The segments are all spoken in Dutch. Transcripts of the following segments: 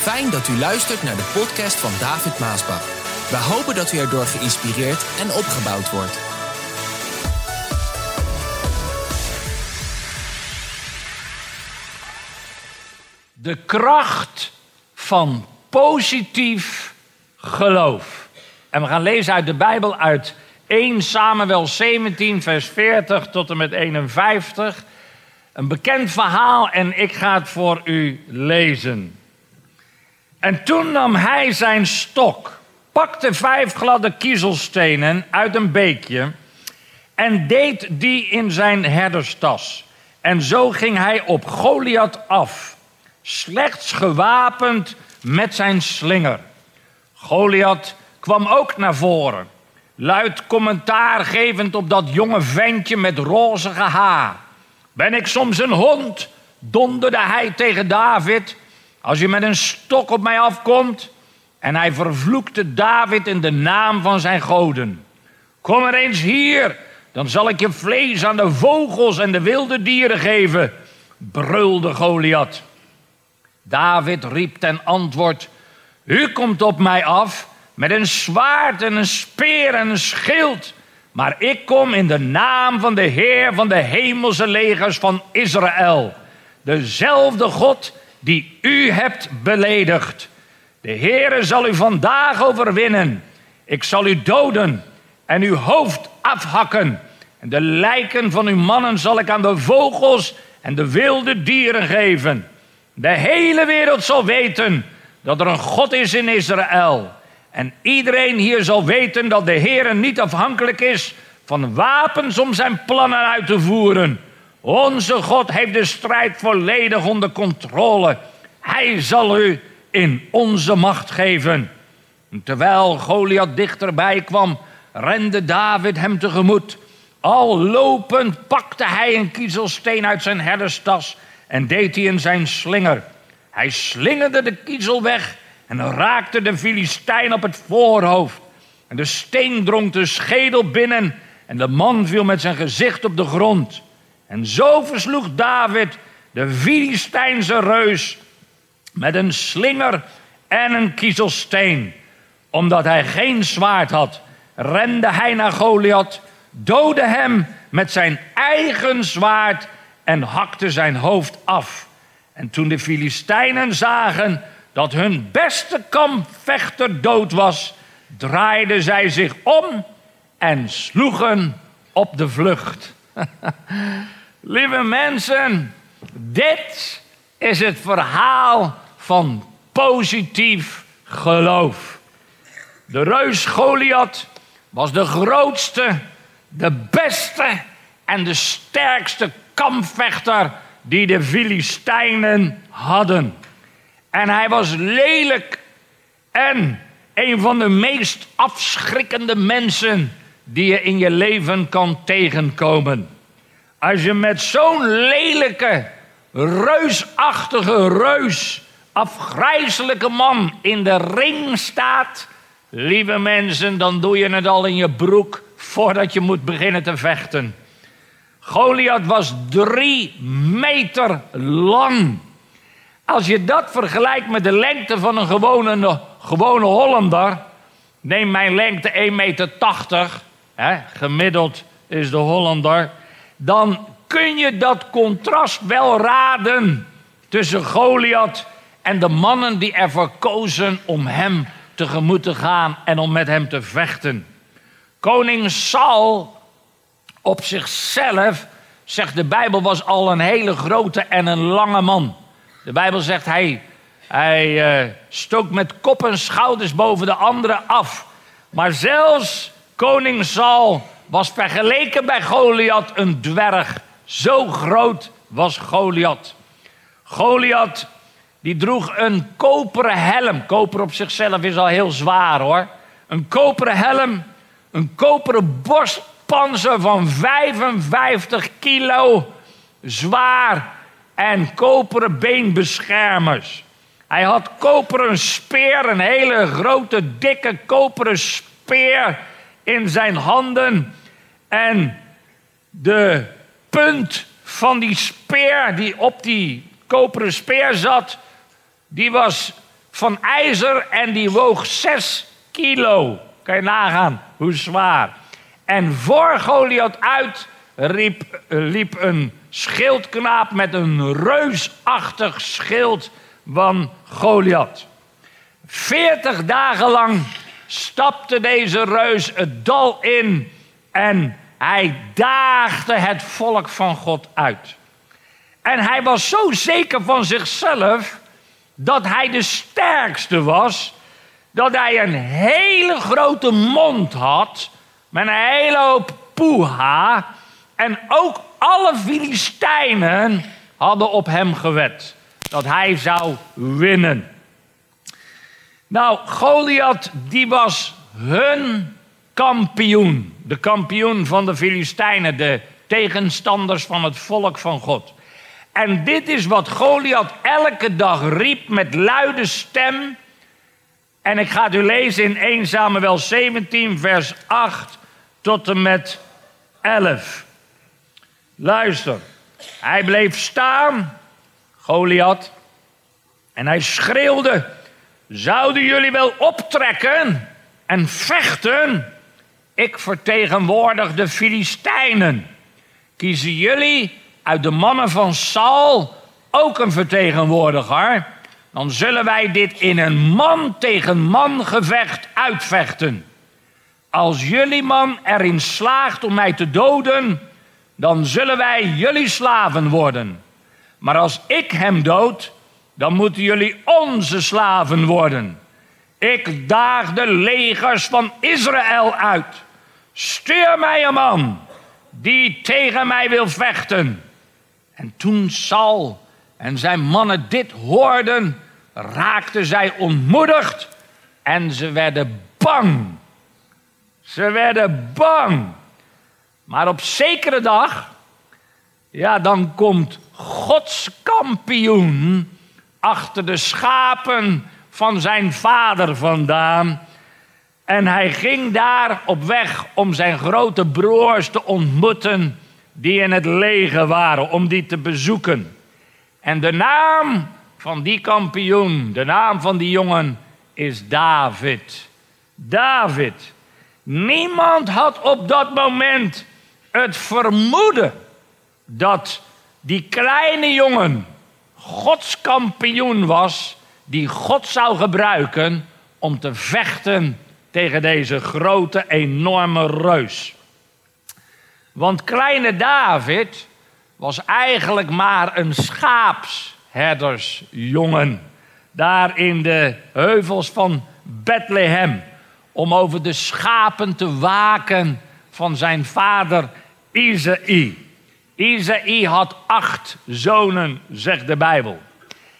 Fijn dat u luistert naar de podcast van David Maasbach. We hopen dat u erdoor geïnspireerd en opgebouwd wordt. De kracht van positief geloof. En we gaan lezen uit de Bijbel uit 1 Samuel 17, vers 40 tot en met 51. Een bekend verhaal en ik ga het voor u lezen. En toen nam hij zijn stok, pakte vijf gladde kiezelstenen uit een beekje en deed die in zijn herderstas. En zo ging hij op Goliath af, slechts gewapend met zijn slinger. Goliath kwam ook naar voren, luid commentaar gevend op dat jonge ventje met rozige haar. Ben ik soms een hond? donderde hij tegen David. Als je met een stok op mij afkomt. En hij vervloekte David in de naam van zijn goden. Kom er eens hier, dan zal ik je vlees aan de vogels en de wilde dieren geven, brulde Goliath. David riep ten antwoord: U komt op mij af met een zwaard en een speer en een schild. Maar ik kom in de naam van de Heer van de hemelse legers van Israël. Dezelfde God die u hebt beledigd. De Heere zal u vandaag overwinnen. Ik zal u doden en uw hoofd afhakken. En de lijken van uw mannen zal ik aan de vogels en de wilde dieren geven. De hele wereld zal weten dat er een God is in Israël. En iedereen hier zal weten dat de Heer niet afhankelijk is van wapens om zijn plannen uit te voeren. Onze God heeft de strijd volledig onder controle. Hij zal u in onze macht geven. terwijl Goliath dichterbij kwam, rende David hem tegemoet. Al lopend pakte hij een kiezelsteen uit zijn herderstas en deed die in zijn slinger. Hij slingerde de kiezel weg en raakte de Filistijn op het voorhoofd. En de steen drong de schedel binnen en de man viel met zijn gezicht op de grond. En zo versloeg David de Filistijnse reus met een slinger en een kiezelsteen. Omdat hij geen zwaard had, rende hij naar Goliath, doodde hem met zijn eigen zwaard en hakte zijn hoofd af. En toen de Filistijnen zagen dat hun beste kampvechter dood was, draaiden zij zich om en sloegen op de vlucht. Lieve mensen, dit is het verhaal van positief geloof. De reus Goliath was de grootste, de beste en de sterkste kampvechter die de Filistijnen hadden. En hij was lelijk en een van de meest afschrikkende mensen die je in je leven kan tegenkomen. Als je met zo'n lelijke, reusachtige reus, afgrijzelijke man in de ring staat, lieve mensen, dan doe je het al in je broek voordat je moet beginnen te vechten. Goliath was drie meter lang. Als je dat vergelijkt met de lengte van een gewone, gewone Hollander, neem mijn lengte 1,80 meter, hè, gemiddeld is de Hollander, dan kun je dat contrast wel raden tussen Goliath en de mannen die ervoor kozen om hem tegemoet te gaan en om met hem te vechten. Koning Saul op zichzelf, zegt de Bijbel, was al een hele grote en een lange man. De Bijbel zegt hij, hij uh, stook met kop en schouders boven de anderen af. Maar zelfs koning Saul was vergeleken bij Goliath een dwerg. Zo groot was Goliath. Goliath die droeg een koperen helm. Koper op zichzelf is al heel zwaar hoor. Een koperen helm, een koperen borstpanzer van 55 kilo zwaar en koperen beenbeschermers. Hij had koperen speer, een hele grote, dikke koperen speer in zijn handen. En de punt van die speer die op die koperen speer zat, die was van ijzer en die woog zes kilo. Kan je nagaan hoe zwaar. En voor Goliath uit riep, liep een schildknaap met een reusachtig schild van Goliath. Veertig dagen lang stapte deze reus het dal in en hij daagde het volk van God uit. En hij was zo zeker van zichzelf dat hij de sterkste was, dat hij een hele grote mond had met een hele hoop poeha. En ook alle Filistijnen hadden op hem gewet dat hij zou winnen. Nou, Goliath, die was hun kampioen. De kampioen van de Filistijnen, de tegenstanders van het volk van God. En dit is wat Goliath elke dag riep met luide stem. En ik ga het u lezen in 1 Samuel 17, vers 8 tot en met 11. Luister, hij bleef staan, Goliath, en hij schreeuwde: Zouden jullie wel optrekken en vechten? Ik vertegenwoordig de Filistijnen. Kiezen jullie uit de mannen van Saul ook een vertegenwoordiger? Dan zullen wij dit in een man tegen man gevecht uitvechten. Als jullie man erin slaagt om mij te doden, dan zullen wij jullie slaven worden. Maar als ik hem dood, dan moeten jullie onze slaven worden. Ik daag de legers van Israël uit. Stuur mij een man die tegen mij wil vechten. En toen Saul en zijn mannen dit hoorden, raakten zij ontmoedigd en ze werden bang. Ze werden bang. Maar op zekere dag, ja, dan komt Gods kampioen achter de schapen van zijn vader vandaan. En hij ging daar op weg om zijn grote broers te ontmoeten die in het leger waren, om die te bezoeken. En de naam van die kampioen, de naam van die jongen, is David. David. Niemand had op dat moment het vermoeden dat die kleine jongen Gods kampioen was, die God zou gebruiken om te vechten tegen deze grote, enorme reus. Want kleine David was eigenlijk maar een schaapsherdersjongen. Daar in de heuvels van Bethlehem. Om over de schapen te waken van zijn vader Isaïe. Isaïe had acht zonen, zegt de Bijbel.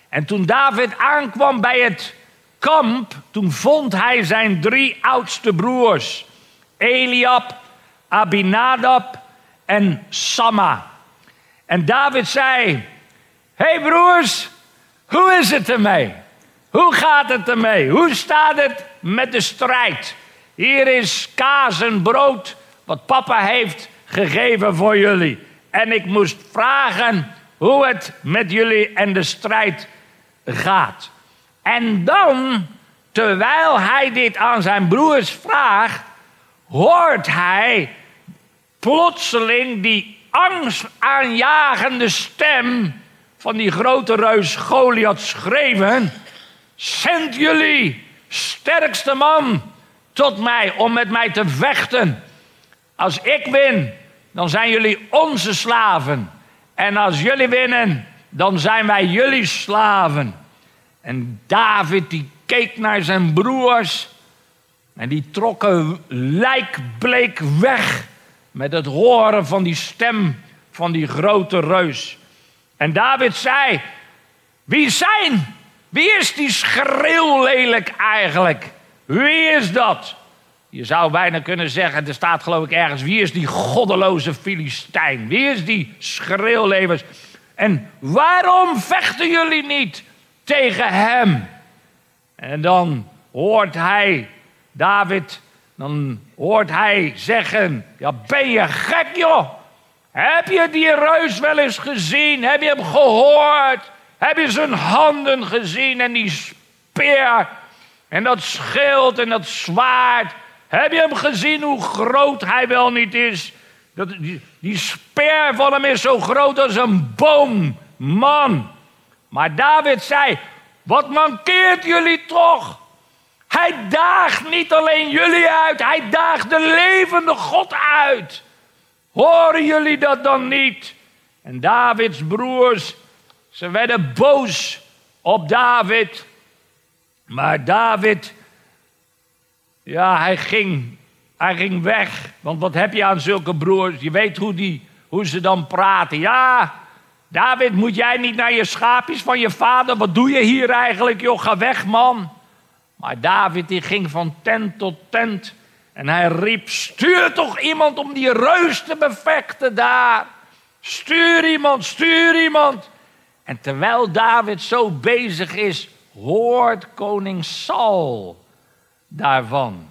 En toen David aankwam bij het kamp, toen vond hij zijn drie oudste broers. Eliab, Abinadab en Samma. En David zei: hey broers, hoe is het ermee? Hoe gaat het ermee? Hoe staat het met de strijd? Hier is kaas en brood wat papa heeft gegeven voor jullie. En ik moest vragen hoe het met jullie en de strijd gaat. En dan, terwijl hij dit aan zijn broers vraagt, hoort hij plotseling die angstaanjagende stem van die grote reus Goliath schreeuwen: Zend jullie sterkste man tot mij om met mij te vechten. Als ik win, dan zijn jullie onze slaven. En als jullie winnen, dan zijn wij jullie slaven. En David die keek naar zijn broers en die trokken lijkbleek weg met het horen van die stem van die grote reus. En David zei: Wie zijn? Wie is die schreeuwlelijk eigenlijk? Wie is dat? Je zou bijna kunnen zeggen, er staat geloof ik ergens, wie is die goddeloze Filistijn? Wie is die schreeuwlevers? En waarom vechten jullie niet tegen hem? En dan hoort hij, David, dan hoort hij zeggen, ja ben je gek joh? Heb je die reus wel eens gezien? Heb je hem gehoord? Heb je zijn handen gezien en die speer en dat schild en dat zwaard. Heb je hem gezien hoe groot hij wel niet is? Dat, die, die speer van hem is zo groot als een boom. Man. Maar David zei, wat mankeert jullie toch? Hij daagt niet alleen jullie uit, hij daagt de levende God uit. Horen jullie dat dan niet? En Davids broers, ze werden boos op David. Maar David, ja, hij ging, hij ging weg. Want wat heb je aan zulke broers? Je weet hoe, die, hoe ze dan praten. Ja, David, moet jij niet naar je schaapjes van je vader? Wat doe je hier eigenlijk, joh? Ga weg, man. Maar David die ging van tent tot tent. En hij riep, stuur toch iemand om die reus te bevechten daar. Stuur iemand, stuur iemand. En terwijl David zo bezig is, hoort koning Saul daarvan.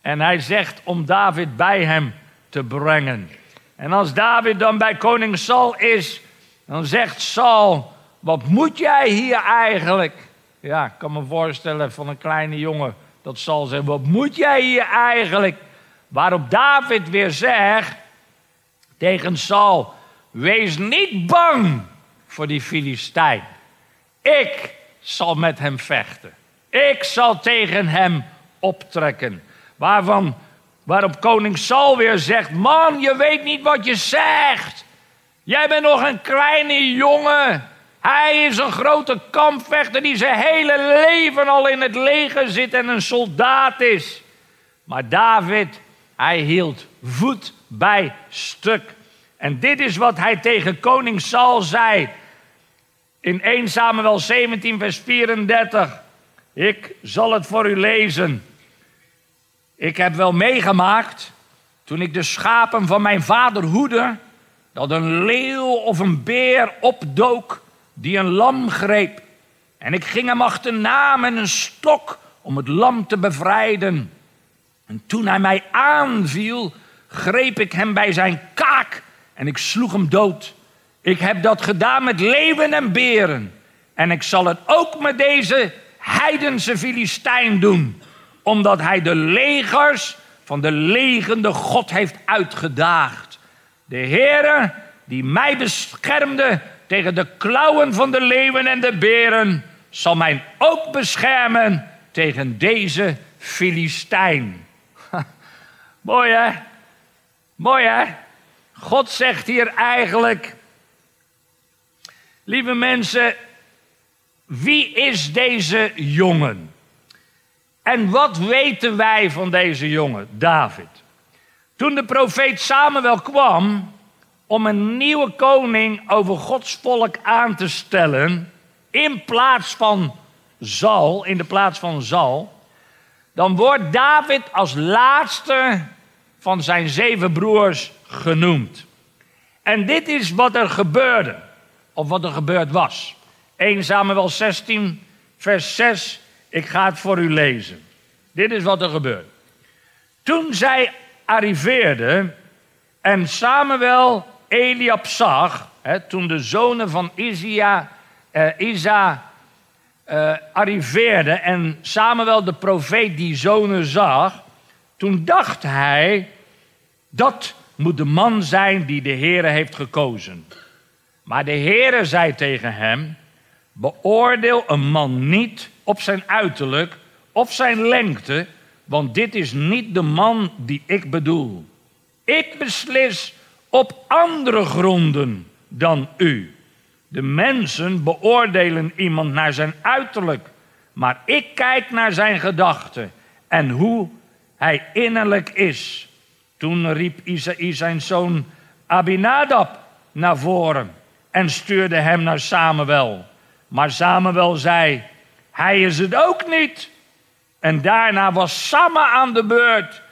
En hij zegt om David bij hem te brengen. En als David dan bij koning Saul is, dan zegt Saul: Wat moet jij hier eigenlijk? Ja, ik kan me voorstellen van een kleine jongen dat Saul zegt: Wat moet jij hier eigenlijk? Waarop David weer zegt tegen Saul: Wees niet bang voor die Filistijn. Ik zal met hem vechten. Ik zal tegen hem optrekken. Waarvan, waarop koning Saul weer zegt: Man, je weet niet wat je zegt. Jij bent nog een kleine jongen. Hij is een grote kampvechter die zijn hele leven al in het leger zit en een soldaat is. Maar David, hij hield voet bij stuk. En dit is wat hij tegen koning Saul zei. In 1 Samuel 17, vers 34. Ik zal het voor u lezen. Ik heb wel meegemaakt, toen ik de schapen van mijn vader hoede, dat een leeuw of een beer opdook die een lam greep. En ik ging hem achterna met een stok om het lam te bevrijden. En toen hij mij aanviel, greep ik hem bij zijn kaak en ik sloeg hem dood. Ik heb dat gedaan met leeuwen en beren. En ik zal het ook met deze heidense Filistijn doen, omdat hij de legers van de legende God heeft uitgedaagd. De Heere die mij beschermde tegen de klauwen van de leeuwen en de beren, zal mij ook beschermen tegen deze Filistijn. Mooi hè? Mooi hè? God zegt hier eigenlijk, lieve mensen, wie is deze jongen? En wat weten wij van deze jongen, David? Toen de profeet Samuel kwam om een nieuwe koning over Gods volk aan te stellen, in plaats van Zal, in de plaats van Zal, dan wordt David als laatste van zijn zeven broers genoemd. En dit is wat er gebeurde, of wat er gebeurd was. 1 Samuel 16, vers 6. Ik ga het voor u lezen. Dit is wat er gebeurde. Toen zij arriveerden en Samuel Eliab zag, hè, toen de zonen van Isia, uh, Isa uh, arriveerden en Samuel de profeet die zonen zag, toen dacht hij, dat moet de man zijn die de Heere heeft gekozen. Maar de Heere zei tegen hem, beoordeel een man niet op zijn uiterlijk of zijn lengte, want dit is niet de man die ik bedoel. Ik beslis op andere gronden dan u. De mensen beoordelen iemand naar zijn uiterlijk, maar ik kijk naar zijn gedachten en hoe hij innerlijk is. Toen riep Isaïe zijn zoon Abinadab naar voren en stuurde hem naar Samuel. Maar Samuel zei: Hij is het ook niet. En daarna was Samma aan de beurt.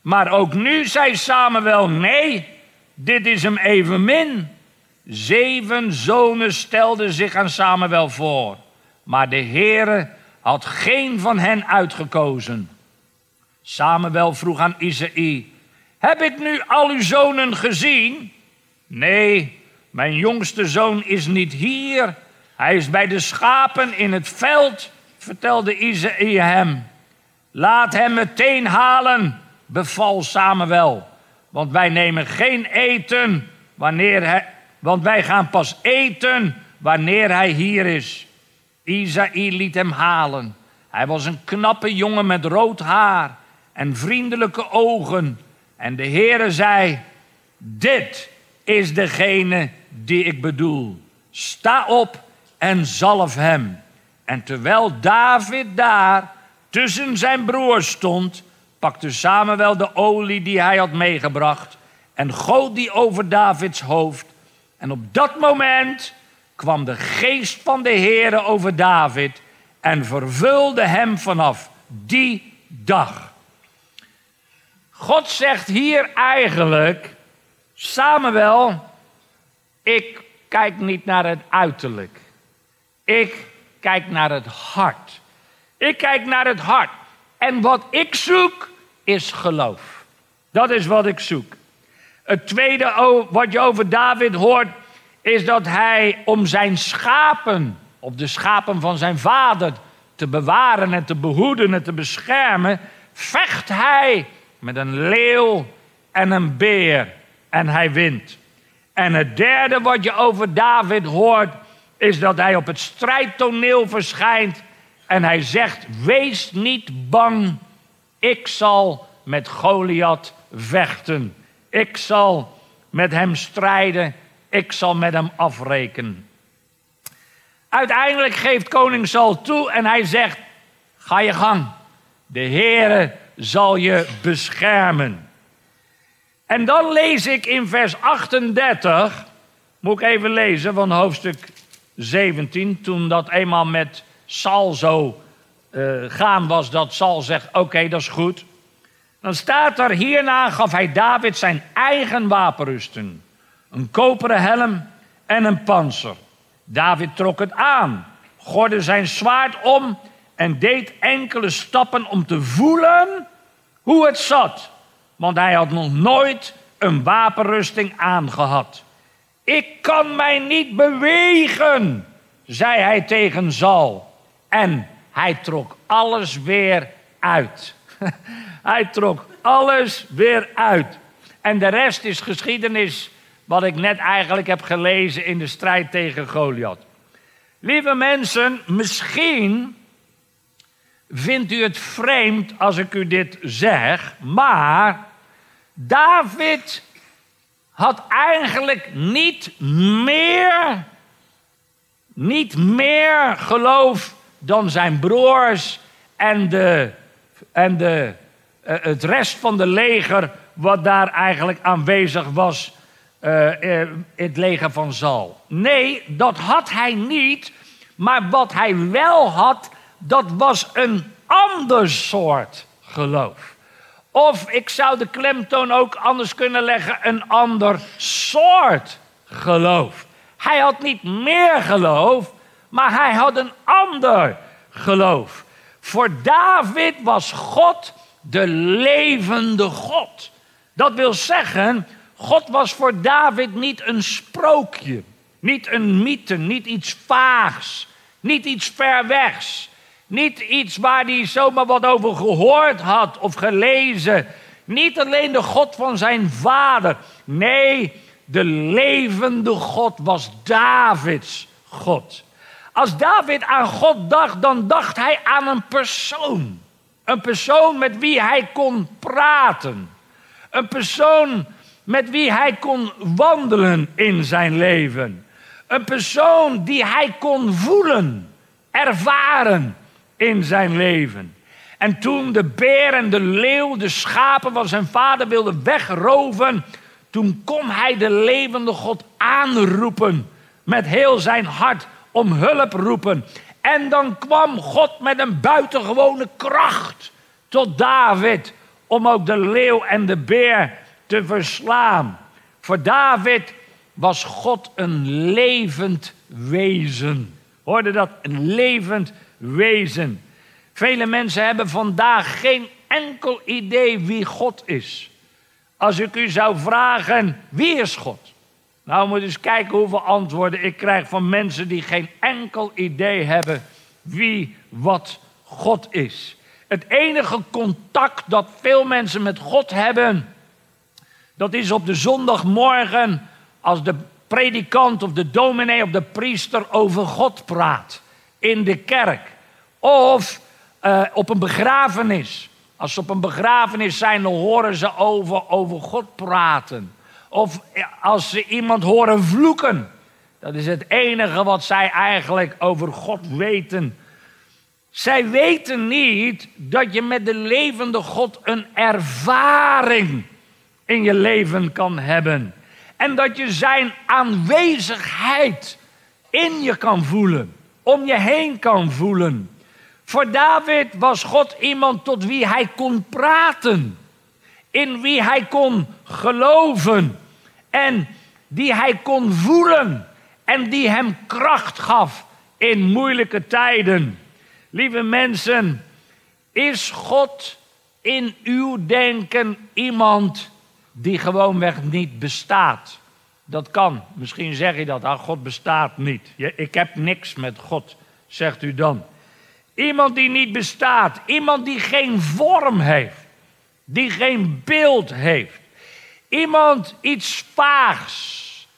Maar ook nu zei Samuel: Nee, dit is hem evenmin. Zeven zonen stelden zich aan Samuel voor. Maar de Heere had geen van hen uitgekozen. Samuel vroeg aan Isaïe: Heb ik nu al uw zonen gezien? Nee, mijn jongste zoon is niet hier. Hij is bij de schapen in het veld vertelde Isaïe hem. Laat hem meteen halen, beval Samuel. Want wij nemen geen eten wanneer hij, want wij gaan pas eten wanneer hij hier is. Isaïe liet hem halen. Hij was een knappe jongen met rood haar en vriendelijke ogen. En de Heere zei, dit is degene die ik bedoel. Sta op en zalf hem. En terwijl David daar tussen zijn broers stond, pakte Samuel de olie die hij had meegebracht en goot die over Davids hoofd. En op dat moment kwam de geest van de Heere over David en vervulde hem vanaf die dag. God zegt hier eigenlijk, Samuel, ik kijk niet naar het uiterlijk. Ik kijk naar het hart. Ik kijk naar het hart. En wat ik zoek is geloof. Dat is wat ik zoek. Het tweede wat je over David hoort is dat hij om zijn schapen, of de schapen van zijn vader, te bewaren en te behoeden en te beschermen, vecht hij met een leeuw en een beer en hij wint. En het derde wat je over David hoort, is dat hij op het strijdtoneel verschijnt en hij zegt: Wees niet bang, ik zal met Goliath vechten. Ik zal met hem strijden, ik zal met hem afrekenen. Uiteindelijk geeft koning Saul toe en hij zegt: Ga je gang, de Heere zal je beschermen. En dan lees ik in vers 38, moet ik even lezen van hoofdstuk 17, toen dat eenmaal met Sal zo uh, gaan was, dat Sal zegt: Oké, dat is goed. Dan staat er: Hierna gaf hij David zijn eigen wapenrusten: een koperen helm en een panzer. David trok het aan, gorde zijn zwaard om en deed enkele stappen om te voelen hoe het zat. Want hij had nog nooit een wapenrusting aangehad. Ik kan mij niet bewegen, zei hij tegen Zal. En hij trok alles weer uit. hij trok alles weer uit. En de rest is geschiedenis, wat ik net eigenlijk heb gelezen in de strijd tegen Goliath. Lieve mensen, misschien vindt u het vreemd als ik u dit zeg, maar David had eigenlijk niet meer, niet meer geloof dan zijn broers en, de, en de, uh, het rest van de leger wat daar eigenlijk aanwezig was uh, het leger van Zal. Nee, dat had hij niet, maar wat hij wel had, dat was een ander soort geloof. Of ik zou de klemtoon ook anders kunnen leggen, een ander soort geloof. Hij had niet meer geloof, maar hij had een ander geloof. Voor David was God de levende God. Dat wil zeggen, God was voor David niet een sprookje, niet een mythe, niet iets vaags, niet iets ver wegs. Niet iets waar hij zomaar wat over gehoord had of gelezen. Niet alleen de God van zijn vader. Nee, de levende God was Davids God. Als David aan God dacht, dan dacht hij aan een persoon. Een persoon met wie hij kon praten. Een persoon met wie hij kon wandelen in zijn leven. Een persoon die hij kon voelen, ervaren in zijn leven. En toen de beer en de leeuw de schapen van zijn vader wilden wegroven, toen kon hij de levende God aanroepen met heel zijn hart om hulp roepen. En dan kwam God met een buitengewone kracht tot David om ook de leeuw en de beer te verslaan. Voor David was God een levend wezen. Hoorde dat? Een levend wezen. Vele mensen hebben vandaag geen enkel idee wie God is. Als ik u zou vragen, wie is God? Nou, moet eens kijken hoeveel antwoorden ik krijg van mensen die geen enkel idee hebben wie wat God is. Het enige contact dat veel mensen met God hebben, dat is op de zondagmorgen als de predikant of de dominee of de priester over God praat in de kerk. Of uh, op een begrafenis. Als ze op een begrafenis zijn, dan horen ze over, over God praten. Of als ze iemand horen vloeken. Dat is het enige wat zij eigenlijk over God weten. Zij weten niet dat je met de levende God een ervaring in je leven kan hebben. En dat je zijn aanwezigheid in je kan voelen, om je heen kan voelen. Voor David was God iemand tot wie hij kon praten, in wie hij kon geloven en die hij kon voelen en die hem kracht gaf in moeilijke tijden. Lieve mensen, is God in uw denken iemand die gewoonweg niet bestaat? Dat kan. Misschien zeg je dat, ah, God bestaat niet. Ik heb niks met God, zegt u dan. Iemand die niet bestaat, iemand die geen vorm heeft, die geen beeld heeft. Iemand iets vaags,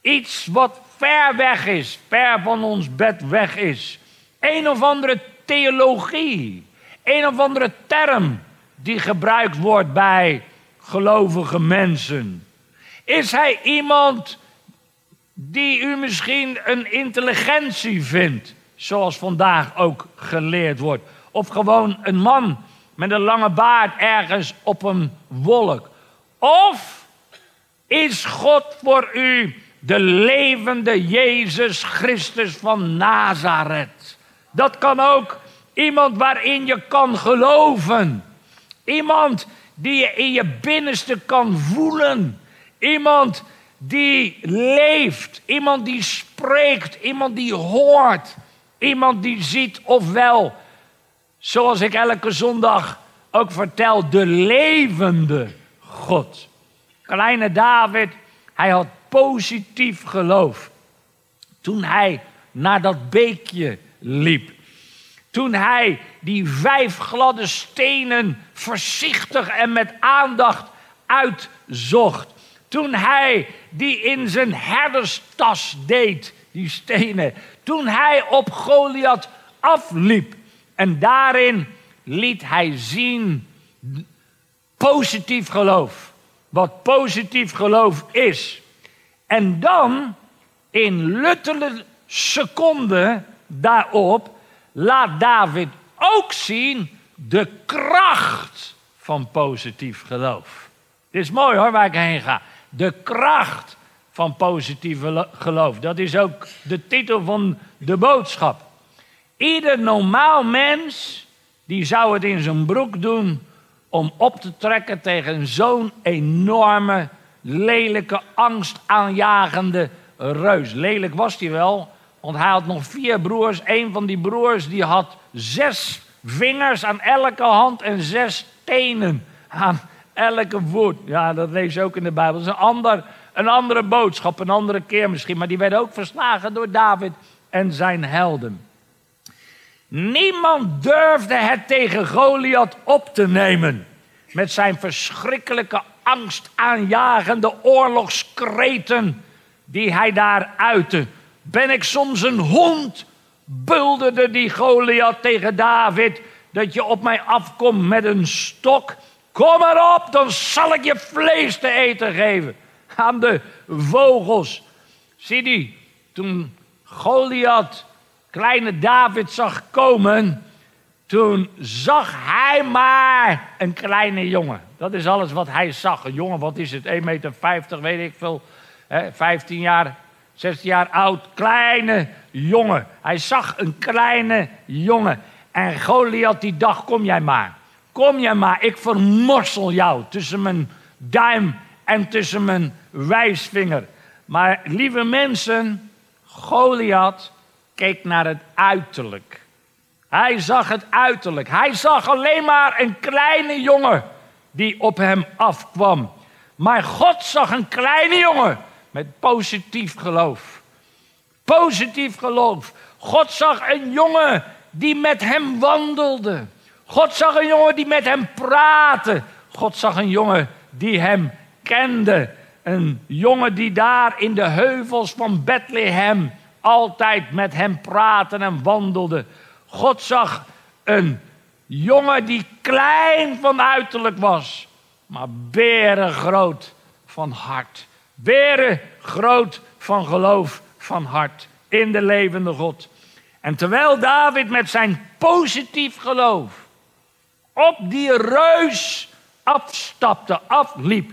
iets wat ver weg is, ver van ons bed weg is. Een of andere theologie, een of andere term die gebruikt wordt bij gelovige mensen. Is hij iemand die u misschien een intelligentie vindt, zoals vandaag ook geleerd wordt? Of gewoon een man met een lange baard ergens op een wolk? Of is God voor u de levende Jezus Christus van Nazareth? Dat kan ook iemand waarin je kan geloven. Iemand die je in je binnenste kan voelen. Iemand die leeft, iemand die spreekt, iemand die hoort, iemand die ziet ofwel, zoals ik elke zondag ook vertel, de levende God. Kleine David, hij had positief geloof. Toen hij naar dat beekje liep. Toen hij die vijf gladde stenen voorzichtig en met aandacht uitzocht. Toen hij die in zijn herderstas deed, die stenen. Toen hij op Goliath afliep. En daarin liet hij zien positief geloof. Wat positief geloof is. En dan, in luttele seconden daarop, laat David ook zien de kracht van positief geloof. Dit is mooi hoor, waar ik heen ga. De kracht van positief geloof. Dat is ook de titel van de boodschap. Ieder normaal mens, die zou het in zijn broek doen om op te trekken tegen zo'n enorme, lelijke, angstaanjagende reus. Lelijk was hij wel, want hij had nog vier broers. Een van die broers die had zes vingers aan elke hand en zes tenen aan elke voet. Ja, dat lees je ook in de Bijbel. Dat is een, ander, een andere boodschap, een andere keer misschien. Maar die werden ook verslagen door David en zijn helden. Niemand durfde het tegen Goliath op te nemen. Met zijn verschrikkelijke angstaanjagende oorlogskreten die hij daar uitte. Ben ik soms een hond? bulderde die Goliath tegen David. Dat je op mij afkomt met een stok. Kom maar op, dan zal ik je vlees te eten geven. Aan de vogels. Zie die, toen Goliath kleine David zag komen. Toen zag hij maar een kleine jongen. Dat is alles wat hij zag. Een jongen, wat is het? 1,50 meter, weet ik veel. 15 jaar, 16 jaar oud, kleine jongen. Hij zag een kleine jongen. En Goliath die dacht, kom jij maar. Kom jij maar, ik vermorsel jou tussen mijn duim en tussen mijn wijsvinger. Maar lieve mensen, Goliath keek naar het uiterlijk. Hij zag het uiterlijk. Hij zag alleen maar een kleine jongen die op hem afkwam. Maar God zag een kleine jongen met positief geloof. Positief geloof. God zag een jongen die met hem wandelde. God zag een jongen die met hem praatte. God zag een jongen die hem kende. Een jongen die daar in de heuvels van Bethlehem altijd met hem praatte en wandelde. God zag een jongen die klein van uiterlijk was, maar beren groot van hart. Beren groot van geloof van hart in de levende God. En terwijl David met zijn positief geloof op die reus afstapte, afliep,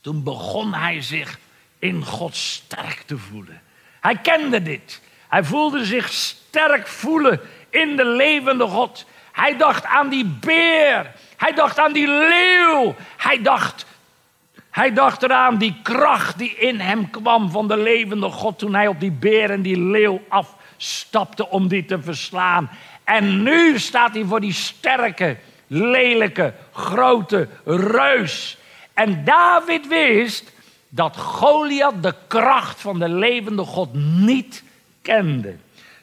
toen begon hij zich in God sterk te voelen. Hij kende dit. Hij voelde zich sterk voelen in de levende God. Hij dacht aan die beer. Hij dacht aan die leeuw. Hij dacht, hij dacht eraan die kracht die in hem kwam van de levende God toen hij op die beer en die leeuw afstapte om die te verslaan. En nu staat hij voor die sterke, lelijke, grote reus. En David wist dat Goliath de kracht van de levende God niet kende.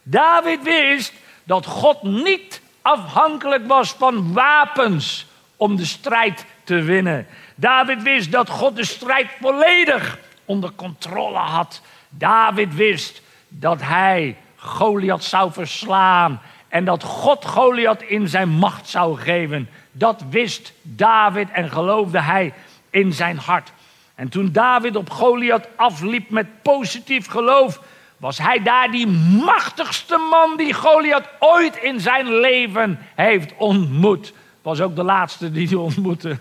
David wist dat God niet afhankelijk was van wapens om de strijd te winnen. David wist dat God de strijd volledig onder controle had. David wist dat hij Goliath zou verslaan en dat God Goliath in zijn macht zou geven. Dat wist David en geloofde hij in zijn hart. En toen David op Goliath afliep met positief geloof, was hij daar die machtigste man die Goliath ooit in zijn leven heeft ontmoet. Was ook de laatste die hij ontmoette.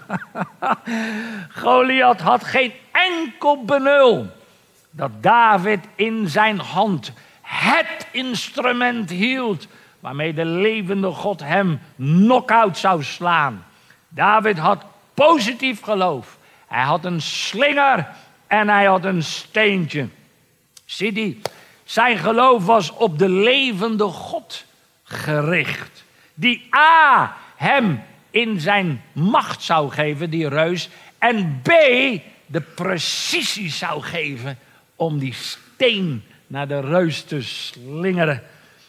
Goliath had geen enkel benul dat David in zijn hand het instrument hield waarmee de levende God hem knock-out zou slaan. David had positief geloof. Hij had een slinger en hij had een steentje. Zie die, zijn geloof was op de levende God gericht. Die A, hem in zijn macht zou geven, die reus. En B, de precisie zou geven om die steen naar de reus te slingeren.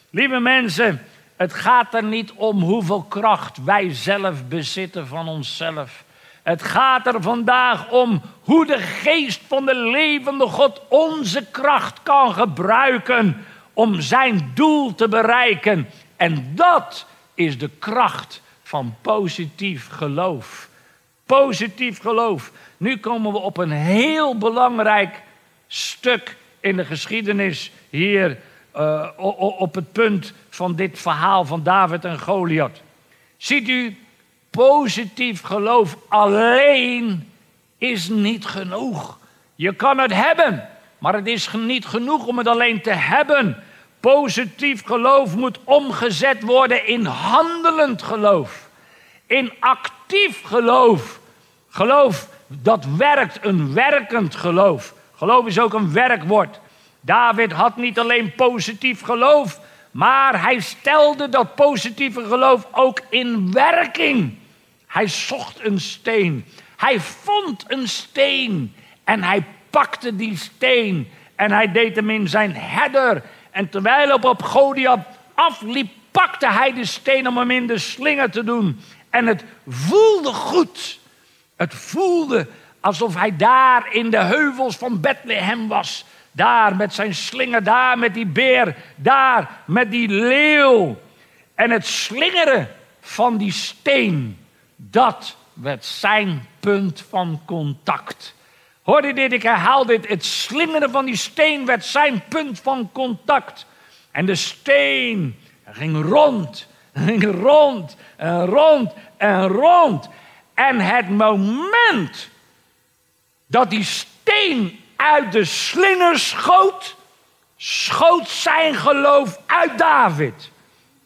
Lieve mensen, het gaat er niet om hoeveel kracht wij zelf bezitten van onszelf. Het gaat er vandaag om hoe de geest van de levende God onze kracht kan gebruiken om zijn doel te bereiken. En dat is de kracht van positief geloof. Positief geloof. Nu komen we op een heel belangrijk stuk in de geschiedenis hier uh, op het punt van dit verhaal van David en Goliath. Ziet u, positief geloof alleen is niet genoeg. Je kan het hebben, maar het is niet genoeg om het alleen te hebben. Positief geloof moet omgezet worden in handelend geloof, in actief geloof. Geloof dat werkt, een werkend geloof. Geloof is ook een werkwoord. David had niet alleen positief geloof, maar hij stelde dat positieve geloof ook in werking. Hij zocht een steen. Hij vond een steen en hij pakte die steen en hij deed hem in zijn herder. En terwijl op, op Goliath afliep, pakte hij de steen om hem in de slinger te doen. En het voelde goed. Het voelde alsof hij daar in de heuvels van Bethlehem was. Daar met zijn slinger, daar met die beer, daar met die leeuw. En het slingeren van die steen, dat werd zijn punt van contact. Hoor je dit? Ik herhaal dit. Het slingeren van die steen werd zijn punt van contact. En de steen ging rond, ging rond en rond en rond. En het moment dat die steen uit de slinger schoot, schoot zijn geloof uit David.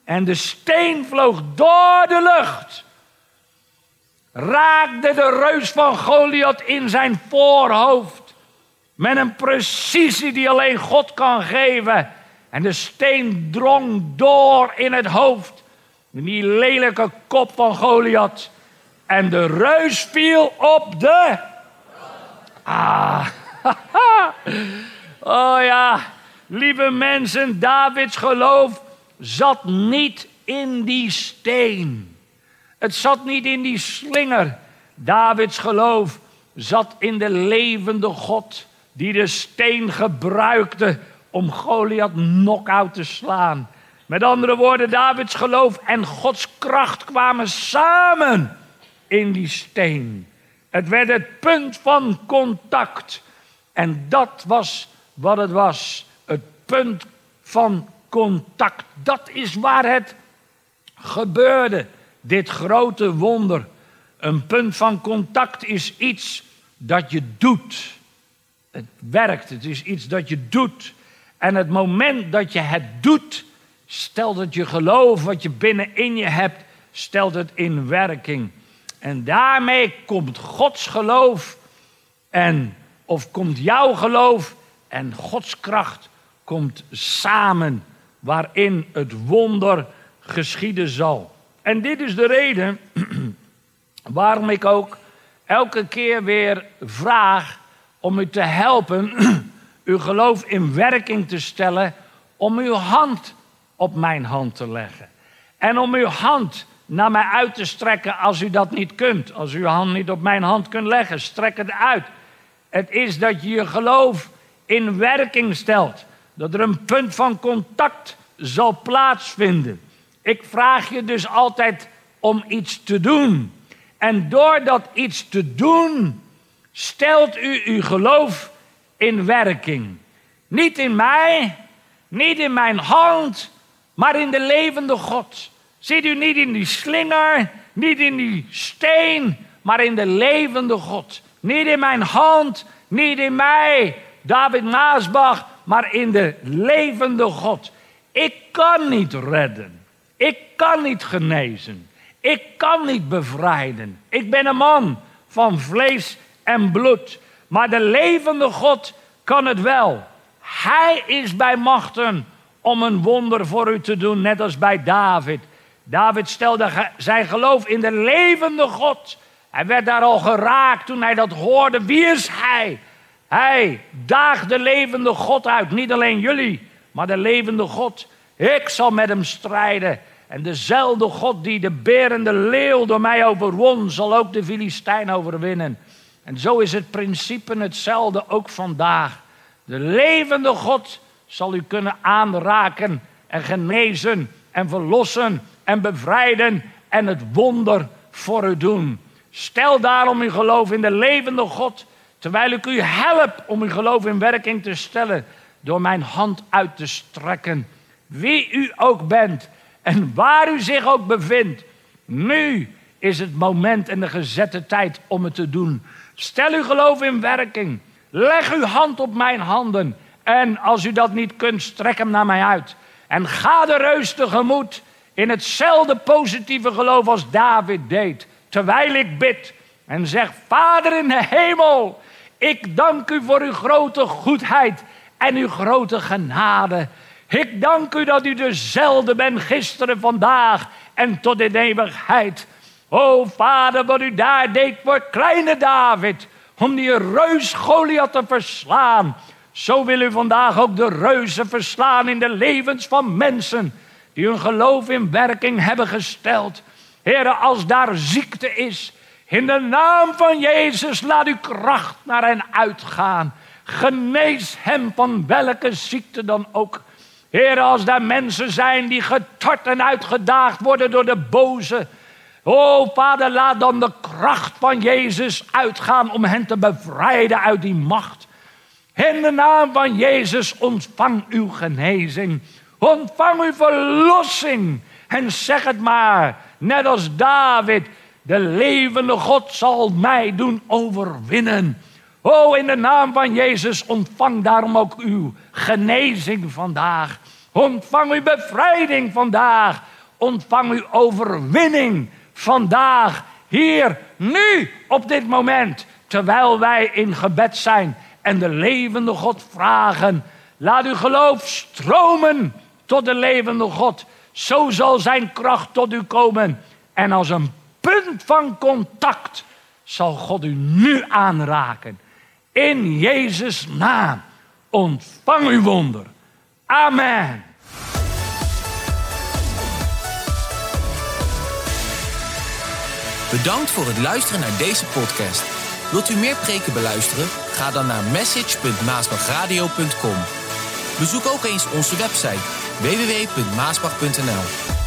En de steen vloog door de lucht. Raakte de reus van Goliath in zijn voorhoofd. Met een precisie die alleen God kan geven. En de steen drong door in het hoofd. In die lelijke kop van Goliath. En de reus viel op de. Ah. oh ja, lieve mensen, Davids geloof zat niet in die steen. Het zat niet in die slinger. Davids geloof zat in de levende God die de steen gebruikte om Goliath knock-out te slaan. Met andere woorden, Davids geloof en Gods kracht kwamen samen in die steen. Het werd het punt van contact. En dat was wat het was. Het punt van contact. Dat is waar het gebeurde. Dit grote wonder. Een punt van contact is iets dat je doet. Het werkt, het is iets dat je doet. En het moment dat je het doet, stelt het je geloof wat je binnenin je hebt, stelt het in werking. En daarmee komt Gods geloof en of komt jouw geloof en Gods kracht komt samen waarin het wonder geschieden zal. En dit is de reden waarom ik ook elke keer weer vraag om u te helpen uw geloof in werking te stellen, om uw hand op mijn hand te leggen. En om uw hand naar mij uit te strekken als u dat niet kunt. Als u uw hand niet op mijn hand kunt leggen, strek het uit. Het is dat je je geloof in werking stelt. Dat er een punt van contact zal plaatsvinden. Ik vraag je dus altijd om iets te doen. En door dat iets te doen, stelt u uw geloof in werking. Niet in mij, niet in mijn hand, maar in de levende God. Ziet u niet in die slinger, niet in die steen, maar in de levende God. Niet in mijn hand, niet in mij, David Maasbach, maar in de levende God. Ik kan niet redden. Ik kan niet genezen. Ik kan niet bevrijden. Ik ben een man van vlees en bloed. Maar de levende God kan het wel. Hij is bij machten om een wonder voor u te doen, net als bij David. David stelde zijn geloof in de levende God. Hij werd daar al geraakt toen hij dat hoorde. Wie is hij? Hij daagt de levende God uit. Niet alleen jullie, maar de levende God. Ik zal met hem strijden. En dezelfde God die de berende leeuw door mij overwon, zal ook de Filistijn overwinnen. En zo is het principe hetzelfde ook vandaag. De levende God zal u kunnen aanraken en genezen en verlossen en bevrijden en het wonder voor u doen. Stel daarom uw geloof in de levende God, terwijl ik u help om uw geloof in werking te stellen door mijn hand uit te strekken. Wie u ook bent en waar u zich ook bevindt, nu is het moment en de gezette tijd om het te doen. Stel uw geloof in werking. Leg uw hand op mijn handen. En als u dat niet kunt, strek hem naar mij uit. En ga de reus tegemoet in hetzelfde positieve geloof als David deed. Terwijl ik bid en zeg, Vader in de hemel, ik dank u voor uw grote goedheid en uw grote genade. Ik dank u dat u dezelfde bent gisteren, vandaag en tot in eeuwigheid. O vader, wat u daar deed voor kleine David, om die reus Goliath te verslaan. Zo wil u vandaag ook de reuzen verslaan in de levens van mensen die hun geloof in werking hebben gesteld. Heren, als daar ziekte is, in de naam van Jezus laat uw kracht naar hen uitgaan. Genees hem van welke ziekte dan ook. Heren, als daar mensen zijn die getart en uitgedaagd worden door de boze. O Vader, laat dan de kracht van Jezus uitgaan om hen te bevrijden uit die macht. In de naam van Jezus ontvang uw genezing. Ontvang uw verlossing. En zeg het maar, net als David, de levende God zal mij doen overwinnen. O, in de naam van Jezus ontvang daarom ook uw genezing vandaag. Ontvang uw bevrijding vandaag. Ontvang uw overwinning vandaag, hier, nu, op dit moment, terwijl wij in gebed zijn en de levende God vragen. Laat uw geloof stromen tot de levende God. Zo zal zijn kracht tot u komen. En als een punt van contact zal God u nu aanraken. In Jezus' naam ontvang uw wonder. Amen. Bedankt voor het luisteren naar deze podcast. Wilt u meer preken beluisteren? Ga dan naar message.maasbachradio.com. Bezoek ook eens onze website www.maasbach.nl.